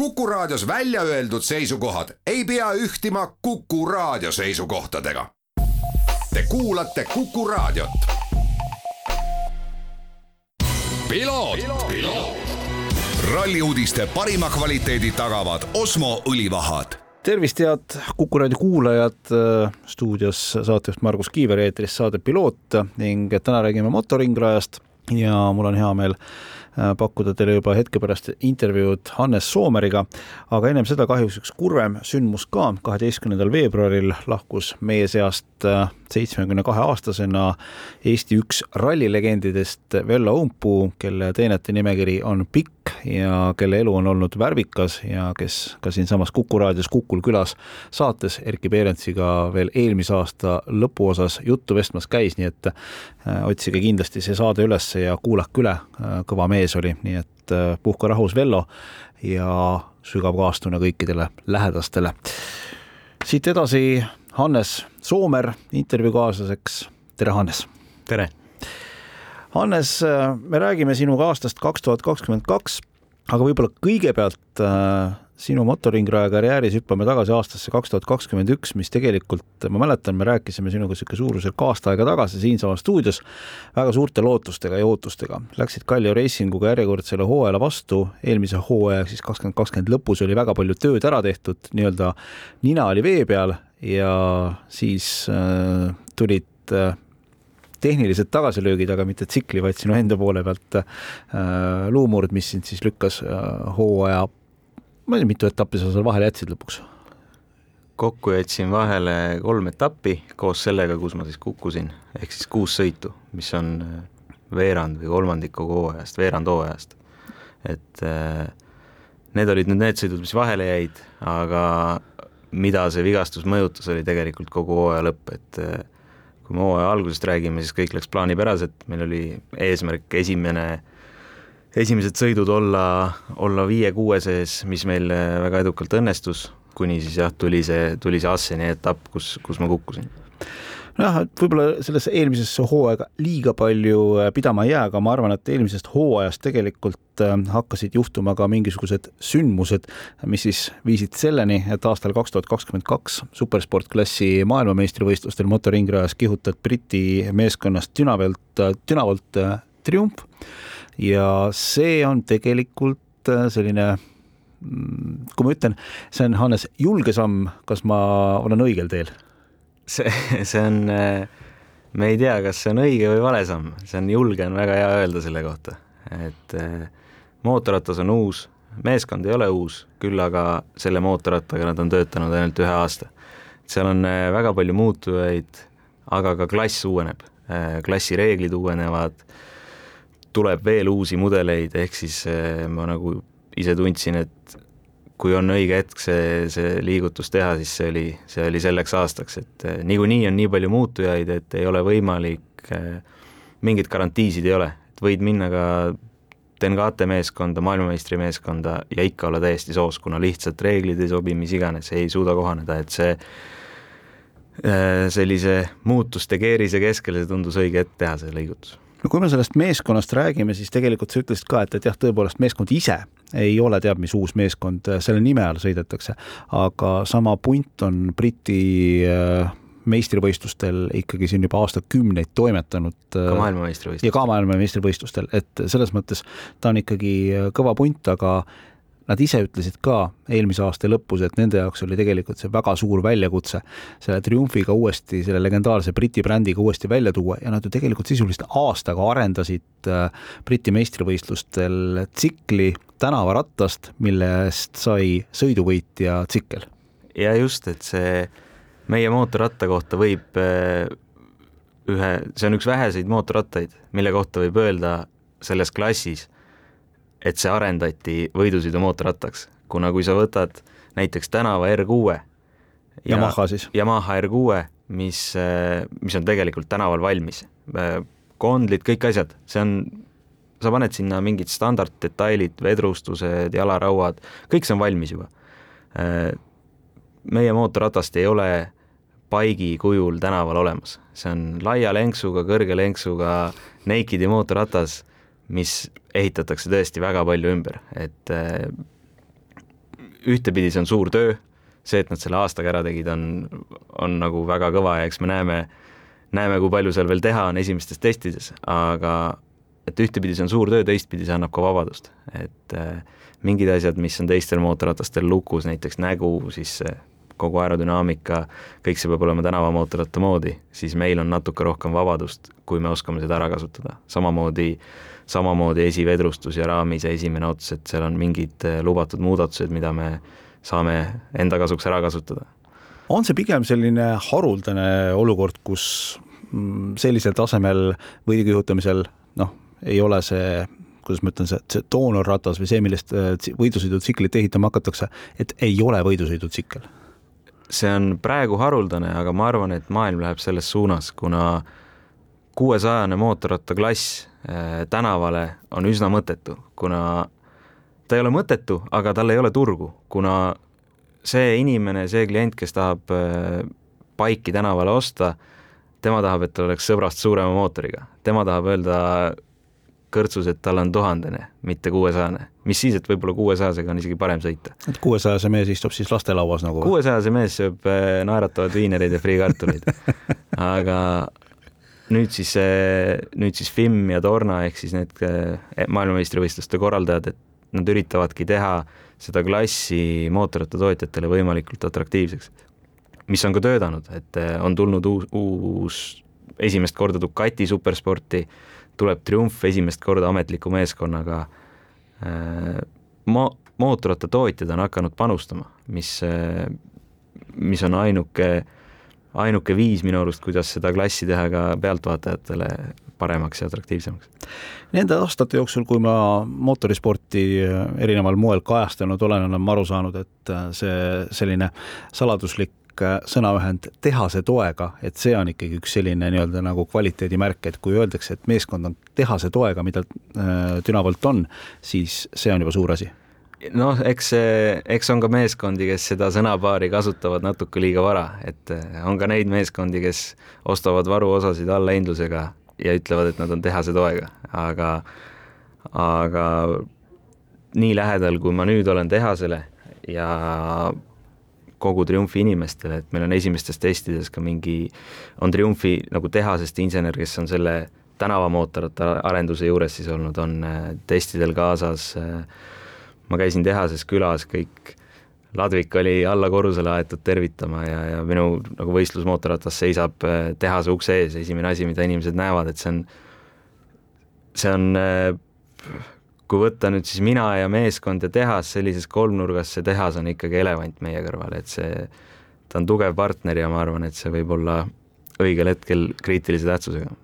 Kuku Raadios välja öeldud seisukohad ei pea ühtima Kuku Raadio seisukohtadega. Te kuulate Kuku Raadiot. ralli uudiste parima kvaliteedi tagavad Osmo õlivahad tervist, head Kuku raadio kuulajad. stuudios saatejuht Margus Kiiver, eetris saade Piloot ning täna räägime motoringrajast ja mul on hea meel Äh, pakkuda teile juba hetke pärast intervjuud Hannes Soomeriga, aga ennem seda kahjuks üks kurvem sündmus ka, kaheteistkümnendal veebruaril lahkus meie seast äh, seitsmekümne kahe aastasena Eesti üks rallilegendidest Vello Uumpuu, kelle teenete nimekiri on pikk ja kelle elu on olnud värvikas ja kes ka siinsamas Kuku raadios Kukul külas saates Erkki Peerentsiga veel eelmise aasta lõpuosas juttu vestmas käis, nii et äh, otsige kindlasti see saade üles ja kuulake üle, kõva mees mees oli, nii et äh, puhka rahus, Vello, ja sügav kaastunne kõikidele lähedastele. Siit edasi Hannes Soomer intervjuukaaslaseks, tere Hannes! tere! Hannes, äh, me räägime sinuga aastast kaks tuhat kakskümmend kaks, aga võib-olla kõigepealt äh, sinu motoringraja karjääris hüppame tagasi aastasse kaks tuhat kakskümmend üks, mis tegelikult, ma mäletan, me rääkisime sinuga niisugune suurusjärk aasta aega tagasi siinsamas stuudios väga suurte lootustega ja ootustega. Läksid Kalju Racinguga järjekordsele hooajale vastu, eelmise hooaja siis kakskümmend kakskümmend lõpus oli väga palju tööd ära tehtud, nii-öelda nina oli vee peal ja siis äh, tulid äh, tehnilised tagasilöögid, aga mitte tsikli, vaid sinu enda poole pealt äh, luumurd, mis sind siis lükkas äh, hooaja ma ei tea, mitu etappi sa seal vahele jätsid lõpuks? kokku jätsin vahele kolm etappi koos sellega, kus ma siis kukkusin, ehk siis kuus sõitu, mis on äh, veerand või kolmandik kogu hooajast, veerand hooajast. et äh, need olid nüüd need sõidud, mis vahele jäid, aga mida see vigastus mõjutas, oli tegelikult kogu hooaja lõpp, et äh, kui me hooaja algusest räägime, siis kõik läks plaanipäraselt, meil oli eesmärk esimene esimesed sõidud olla, olla viie-kuue sees, mis meil äh, väga edukalt õnnestus, kuni siis jah, tuli see, tuli see Asseni etapp, kus, kus ma kukkusin. Nojah, et võib-olla sellesse eelmisesse hooaega liiga palju äh, pidama ei jää, aga ma arvan, et eelmisest hooajast tegelikult äh, hakkasid juhtuma ka mingisugused sündmused, mis siis viisid selleni, et aastal kaks tuhat kakskümmend kaks supersportklassi maailmameistrivõistlustel motoringrajas kihutad Briti meeskonnast Dünavolt, Dünavolt triumf ja see on tegelikult äh, selline mm, kui ma ütlen, see on, Hannes, julge samm, kas ma olen õigel teel? see, see on, äh, me ei tea, kas see on õige või vale samm, see on julge, on väga hea öelda selle kohta, et äh, mootorratas on uus, meeskond ei ole uus, küll aga selle mootorrattaga nad on töötanud ainult ühe aasta. seal on väga palju muutujaid, aga ka klass uueneb, klassi reeglid uuenevad tuleb veel uusi mudeleid, ehk siis eh, ma nagu ise tundsin, et kui on õige hetk see, see liigutus teha, siis see oli, see oli selleks aastaks, et eh, niikuinii on nii palju muutujaid, et ei ole võimalik, eh, mingeid garantiisid ei ole, et võid minna ka Tengate meeskonda, maailmameistrimeeskonda ja ikka olla täiesti soos, kuna lihtsalt reeglid ei sobi, mis iganes, ei suuda kohaneda, et see sellise muutuste keerise keskel see tundus õige hetk teha, see lõigutus no kui me sellest meeskonnast räägime, siis tegelikult sa ütlesid ka, et, et jah, tõepoolest meeskond ise ei ole teab mis uus meeskond, selle nime all sõidetakse, aga sama punt on Briti äh, meistrivõistlustel ikkagi siin juba aastakümneid toimetanud. ka maailmameistrivõistlustel. ja ka maailmameistrivõistlustel, et selles mõttes ta on ikkagi kõva punt, aga Nad ise ütlesid ka eelmise aasta lõpus, et nende jaoks oli tegelikult see väga suur väljakutse selle triumfiga uuesti, selle legendaarse Briti brändiga uuesti välja tuua ja nad ju tegelikult sisuliselt aastaga arendasid äh, Briti meistrivõistlustel tsikli tänavarattast, millest sai sõiduvõitja tsikkel. ja just, et see meie mootorratta kohta võib äh, ühe, see on üks väheseid mootorrattaid, mille kohta võib öelda selles klassis et see arendati võidusõidu mootorrattaks, kuna kui sa võtad näiteks tänava R6 ja, Yamaha siis? Yamaha R6, mis, mis on tegelikult tänaval valmis, kondlid, kõik asjad, see on, sa paned sinna mingid standarddetailid, vedrustused, jalarauad, kõik see on valmis juba. meie mootorratast ei ole paigi kujul tänaval olemas, see on laia lenksuga, kõrge lenksuga, naked'i mootorratas mis ehitatakse tõesti väga palju ümber, et äh, ühtepidi see on suur töö, see, et nad selle aastaga ära tegid, on, on nagu väga kõva ja eks me näeme, näeme, kui palju seal veel teha on esimestes testides, aga et ühtepidi see on suur töö, teistpidi see annab ka vabadust, et äh, mingid asjad, mis on teistel mootorratastel lukus, näiteks nägu, siis see kogu aerodünaamika, kõik see peab olema tänavamootorratta moodi, siis meil on natuke rohkem vabadust, kui me oskame seda ära kasutada. samamoodi, samamoodi esivedrustus ja raamis ja esimene ots, et seal on mingid äh, lubatud muudatused, mida me saame enda kasuks ära kasutada. on see pigem selline haruldane olukord, kus mm, sellisel tasemel võidukihutamisel noh, ei ole see kuidas ma ütlen, see, see doonorratas või see, millest äh, võidusõidutsüklit ehitama hakatakse, et ei ole võidusõidutsikkel? See on praegu haruldane, aga ma arvan, et maailm läheb selles suunas, kuna kuuesajane mootorrattaklass äh, tänavale on üsna mõttetu, kuna ta ei ole mõttetu, aga tal ei ole turgu, kuna see inimene, see klient, kes tahab äh, baiki tänavale osta, tema tahab, et ta oleks sõbrast suurema mootoriga, tema tahab öelda kõrtsus, et tal on tuhandene, mitte kuuesajane. mis siis, et võib-olla kuuesajasega on isegi parem sõita. et kuuesajase mees istub siis lastelauas nagu? kuuesajase mees sööb äh, naeratavad viinereid ja friikartuleid aga nüüd siis, nüüd siis FIM ja Torna ehk siis need äh, maailmameistrivõistluste korraldajad, et nad üritavadki teha seda klassi mootorrattatootjatele võimalikult atraktiivseks. mis on ka töötanud, et äh, on tulnud uus, uus esimest korda Ducati supersporti tuleb Triumf esimest korda ametliku meeskonnaga äh, mo-, mootorrattatootjad on hakanud panustama, mis, äh, mis on ainuke, ainuke viis minu arust, kuidas seda klassi teha ka pealtvaatajatele paremaks ja atraktiivsemaks. Nende aastate jooksul, kui ma mootorisporti erineval moel kajastanud olen, olen ma aru saanud, et see selline saladuslik Äh, sõnaühend tehase toega, et see on ikkagi üks selline nii-öelda nagu kvaliteedimärk, et kui öeldakse, et meeskond on tehase toega, mida äh, Dünavolt on, siis see on juba suur asi. Noh, eks see, eks on ka meeskondi, kes seda sõnapaari kasutavad natuke liiga vara, et äh, on ka neid meeskondi, kes ostavad varuosasid allahindlusega ja ütlevad, et nad on tehase toega, aga aga nii lähedal, kui ma nüüd olen tehasele ja kogu Triumfi inimestele, et meil on esimestes testides ka mingi, on Triumfi nagu tehasest insener, kes on selle tänavamootorite arenduse juures siis olnud, on äh, testidel kaasas, äh, ma käisin tehases külas, kõik, ladvik oli alla korrusele aetud tervitama ja, ja minu nagu võistlusmootorratas seisab äh, tehase ukse ees, esimene asi, mida inimesed näevad, et see on, see on kui võtta nüüd siis mina ja meeskond ja tehas sellises kolmnurgas, see tehas on ikkagi elevant meie kõrval, et see, ta on tugev partner ja ma arvan, et see võib olla õigel hetkel kriitilise tähtsusega.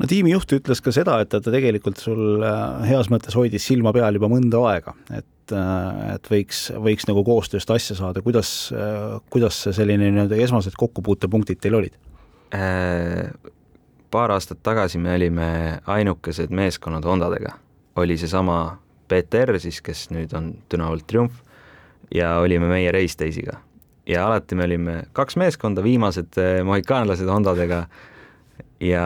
No tiimijuht ütles ka seda, et ta tegelikult sul äh, heas mõttes hoidis silma peal juba mõnda aega, et, äh, et võiks, võiks nagu koostööst asja saada, kuidas, äh, kuidas see selline nii-öelda esmased kokkupuutepunktid teil olid? Paar aastat tagasi me olime ainukesed meeskonnad Hondadega oli seesama PTR siis, kes nüüd on Dünavolt Triumf ja olime meie Race Days'iga. ja alati me olime kaks meeskonda, viimased eh, mohikaanlased Hondadega ja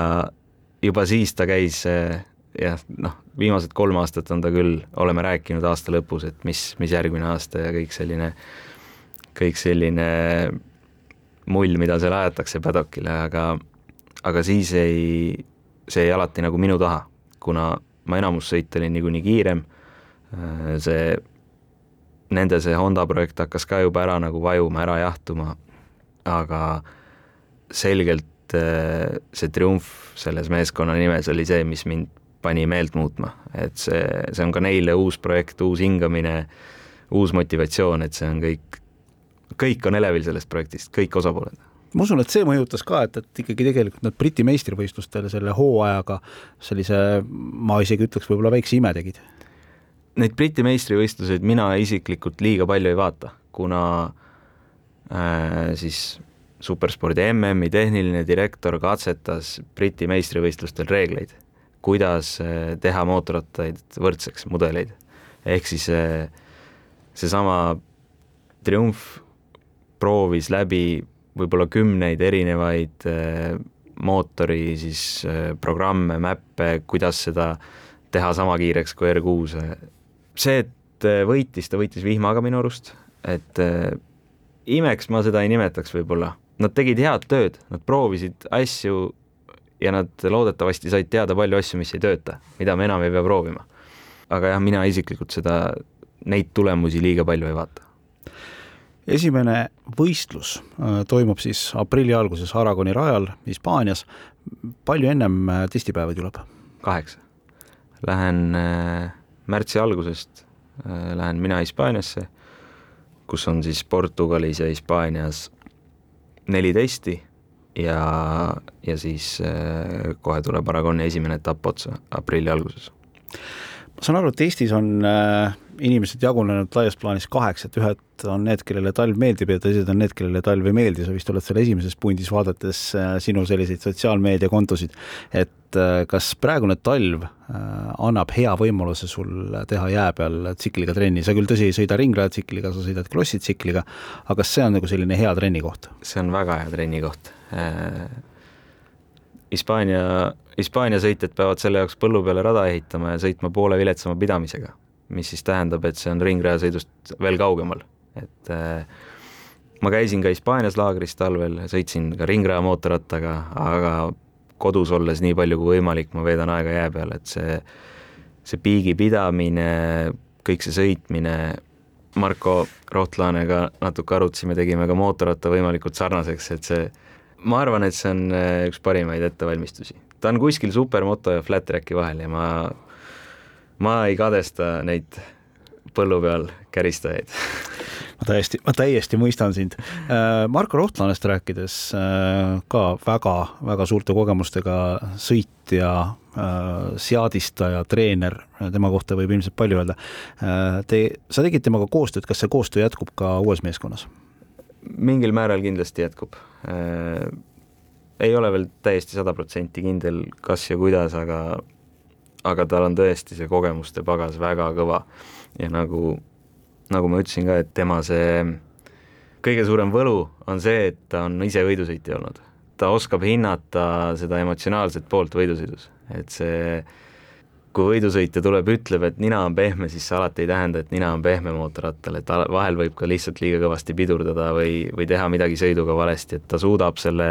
juba siis ta käis eh, jah, noh, viimased kolm aastat on ta küll, oleme rääkinud aasta lõpus, et mis, mis järgmine aasta ja kõik selline, kõik selline mull, mida seal aetakse paddock'ile, aga aga siis ei, see jäi alati nagu minu taha, kuna ma enamus sõite olin niikuinii kiirem, see, nende see Honda projekt hakkas ka juba ära nagu vajuma, ära jahtuma, aga selgelt äh, see triumf selles meeskonna nimes oli see, mis mind pani meelt muutma, et see, see on ka neile uus projekt, uus hingamine, uus motivatsioon, et see on kõik, kõik on elevil sellest projektist, kõik osapooled ma usun, et see mõjutas ka, et, et ikkagi tegelikult nad Briti meistrivõistlustel selle hooajaga sellise, ma isegi ütleks, võib-olla väikse ime tegid. Neid Briti meistrivõistluseid mina isiklikult liiga palju ei vaata, kuna äh, siis superspordi MM-i tehniline direktor katsetas Briti meistrivõistlustel reegleid, kuidas äh, teha mootorrattaid võrdseks, mudeleid. ehk siis äh, seesama Triumf proovis läbi võib-olla kümneid erinevaid äh, mootori siis äh, programme, mäppe, kuidas seda teha sama kiireks kui R6. see, et et võitis, ta võitis vihmaga minu arust, et imeks ma seda ei nimetaks võib-olla, nad tegid head tööd, nad proovisid asju ja nad loodetavasti said teada palju asju, mis ei tööta, mida me enam ei pea proovima. aga jah, mina isiklikult seda, neid tulemusi liiga palju ei vaata. Esimene võistlus äh, toimub siis aprilli alguses Aragoni rajal Hispaanias. palju ennem äh, testipäevi tuleb? kaheksa. Lähen äh, märtsi algusest äh,, lähen mina Hispaaniasse, kus on siis Portugalis ja Hispaanias neli testi ja, ja siis kohe tuleb Aragoni esimene etapp otsa aprilli alguses. ma saan aru, et Eestis on äh, inimesed jagunenud laias plaanis kaheks, et ühed on need, kellele talv meeldib ja teised on need, kellele talv ei meeldi, sa vist oled seal esimeses pundis, vaadates äh, sinu selliseid sotsiaalmeediakontosid, et kas praegune talv annab hea võimaluse sul teha jää peal tsikliga trenni, sa küll tõsi ei sõida ringrajatsikliga, sa sõidad krossitsikliga, aga kas see on nagu selline hea trennikoht? see on väga hea trennikoht. Äh, Hispaania, Hispaania sõitjad peavad selle jaoks põllu peale rada ehitama ja sõitma poole viletsama pidamisega, mis siis tähendab, et see on ringrajasõidust veel kaugemal, et äh, ma käisin ka Hispaanias laagris talvel, sõitsin ka ringraja mootorrattaga, aga kodus olles nii palju kui võimalik, ma veedan aega jää peal, et see, see piigi pidamine, kõik see sõitmine, Marko Rohtlaanega natuke arutasime, tegime ka mootorratta võimalikult sarnaseks, et see ma arvan, et see on äh, üks parimaid ettevalmistusi. ta on kuskil supermoto ja flat track'i vahel ja ma, ma ei kadesta neid põllu peal käristajaid ma täiesti, ma täiesti mõistan sind. Äh, Marko Rohtlanest rääkides, äh, ka väga-väga suurte kogemustega sõitja, seadistaja, treener, tema kohta võib ilmselt palju öelda. Te, sa tegid temaga koostööd, kas see koostöö jätkub ka uues meeskonnas? mingil määral kindlasti jätkub äh,. ei ole veel täiesti sada protsenti kindel, kas ja kuidas, aga aga tal on tõesti see kogemuste pagas väga kõva ja nagu, nagu ma ütlesin ka, et tema see kõige suurem võlu on see, et ta on ise võidusõitja olnud. ta oskab hinnata seda emotsionaalset poolt võidusõidus, et see kui võidusõitja tuleb, ütleb, et nina on pehme, siis see alati ei tähenda, et nina on pehme mootorrattal, et vahel võib ka lihtsalt liiga kõvasti pidurdada või, või teha midagi sõiduga valesti, et ta suudab selle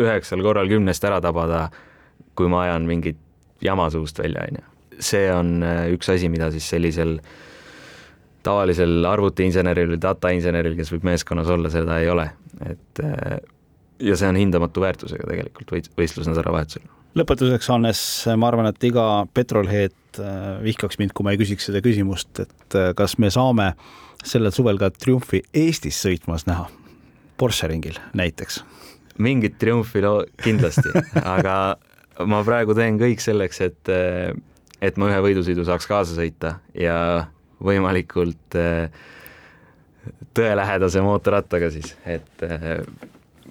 üheksal korral kümnest ära tabada, kui ma ajan mingit jama suust välja, on ju. see on äh, üks asi, mida siis sellisel tavalisel arvutiinseneril või datainseneril, kes võib meeskonnas olla, seda ei ole, et äh, ja see on hindamatu väärtusega tegelikult võit-, võistlusnädalavahetusel lõpetuseks, Hannes, ma arvan, et iga petrolhead äh, vihkaks mind, kui ma ei küsiks seda küsimust, et kas me saame sellel suvel ka triumfi Eestis sõitmas näha, Porsche ringil näiteks? mingit triumfi no kindlasti aga ma praegu teen kõik selleks, et, äh, et ma ühe võidusõidu saaks kaasa sõita ja võimalikult tõelähedase mootorrattaga siis, et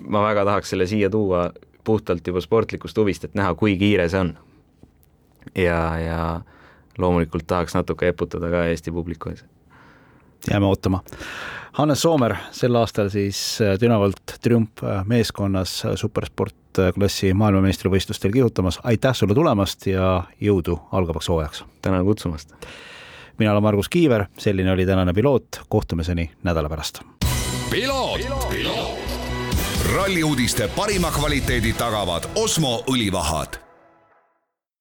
ma väga tahaks selle siia tuua puhtalt juba sportlikust huvist, et näha, kui kiire see on. ja, ja loomulikult tahaks natuke eputada ka Eesti publiku ees. jääme ootama. Hannes Soomer sel aastal siis äh, Dünavolt Triumf äh, meeskonnas äh, supersport klassi maailmameistrivõistlustel kihutamas, aitäh sulle tulemast ja jõudu algavaks hooajaks! tänan kutsumast! mina olen Margus Kiiver, selline oli tänane piloot, kohtumiseni nädala pärast. piloot, piloot.! ralli uudiste parima kvaliteedi tagavad Osmo õlivahad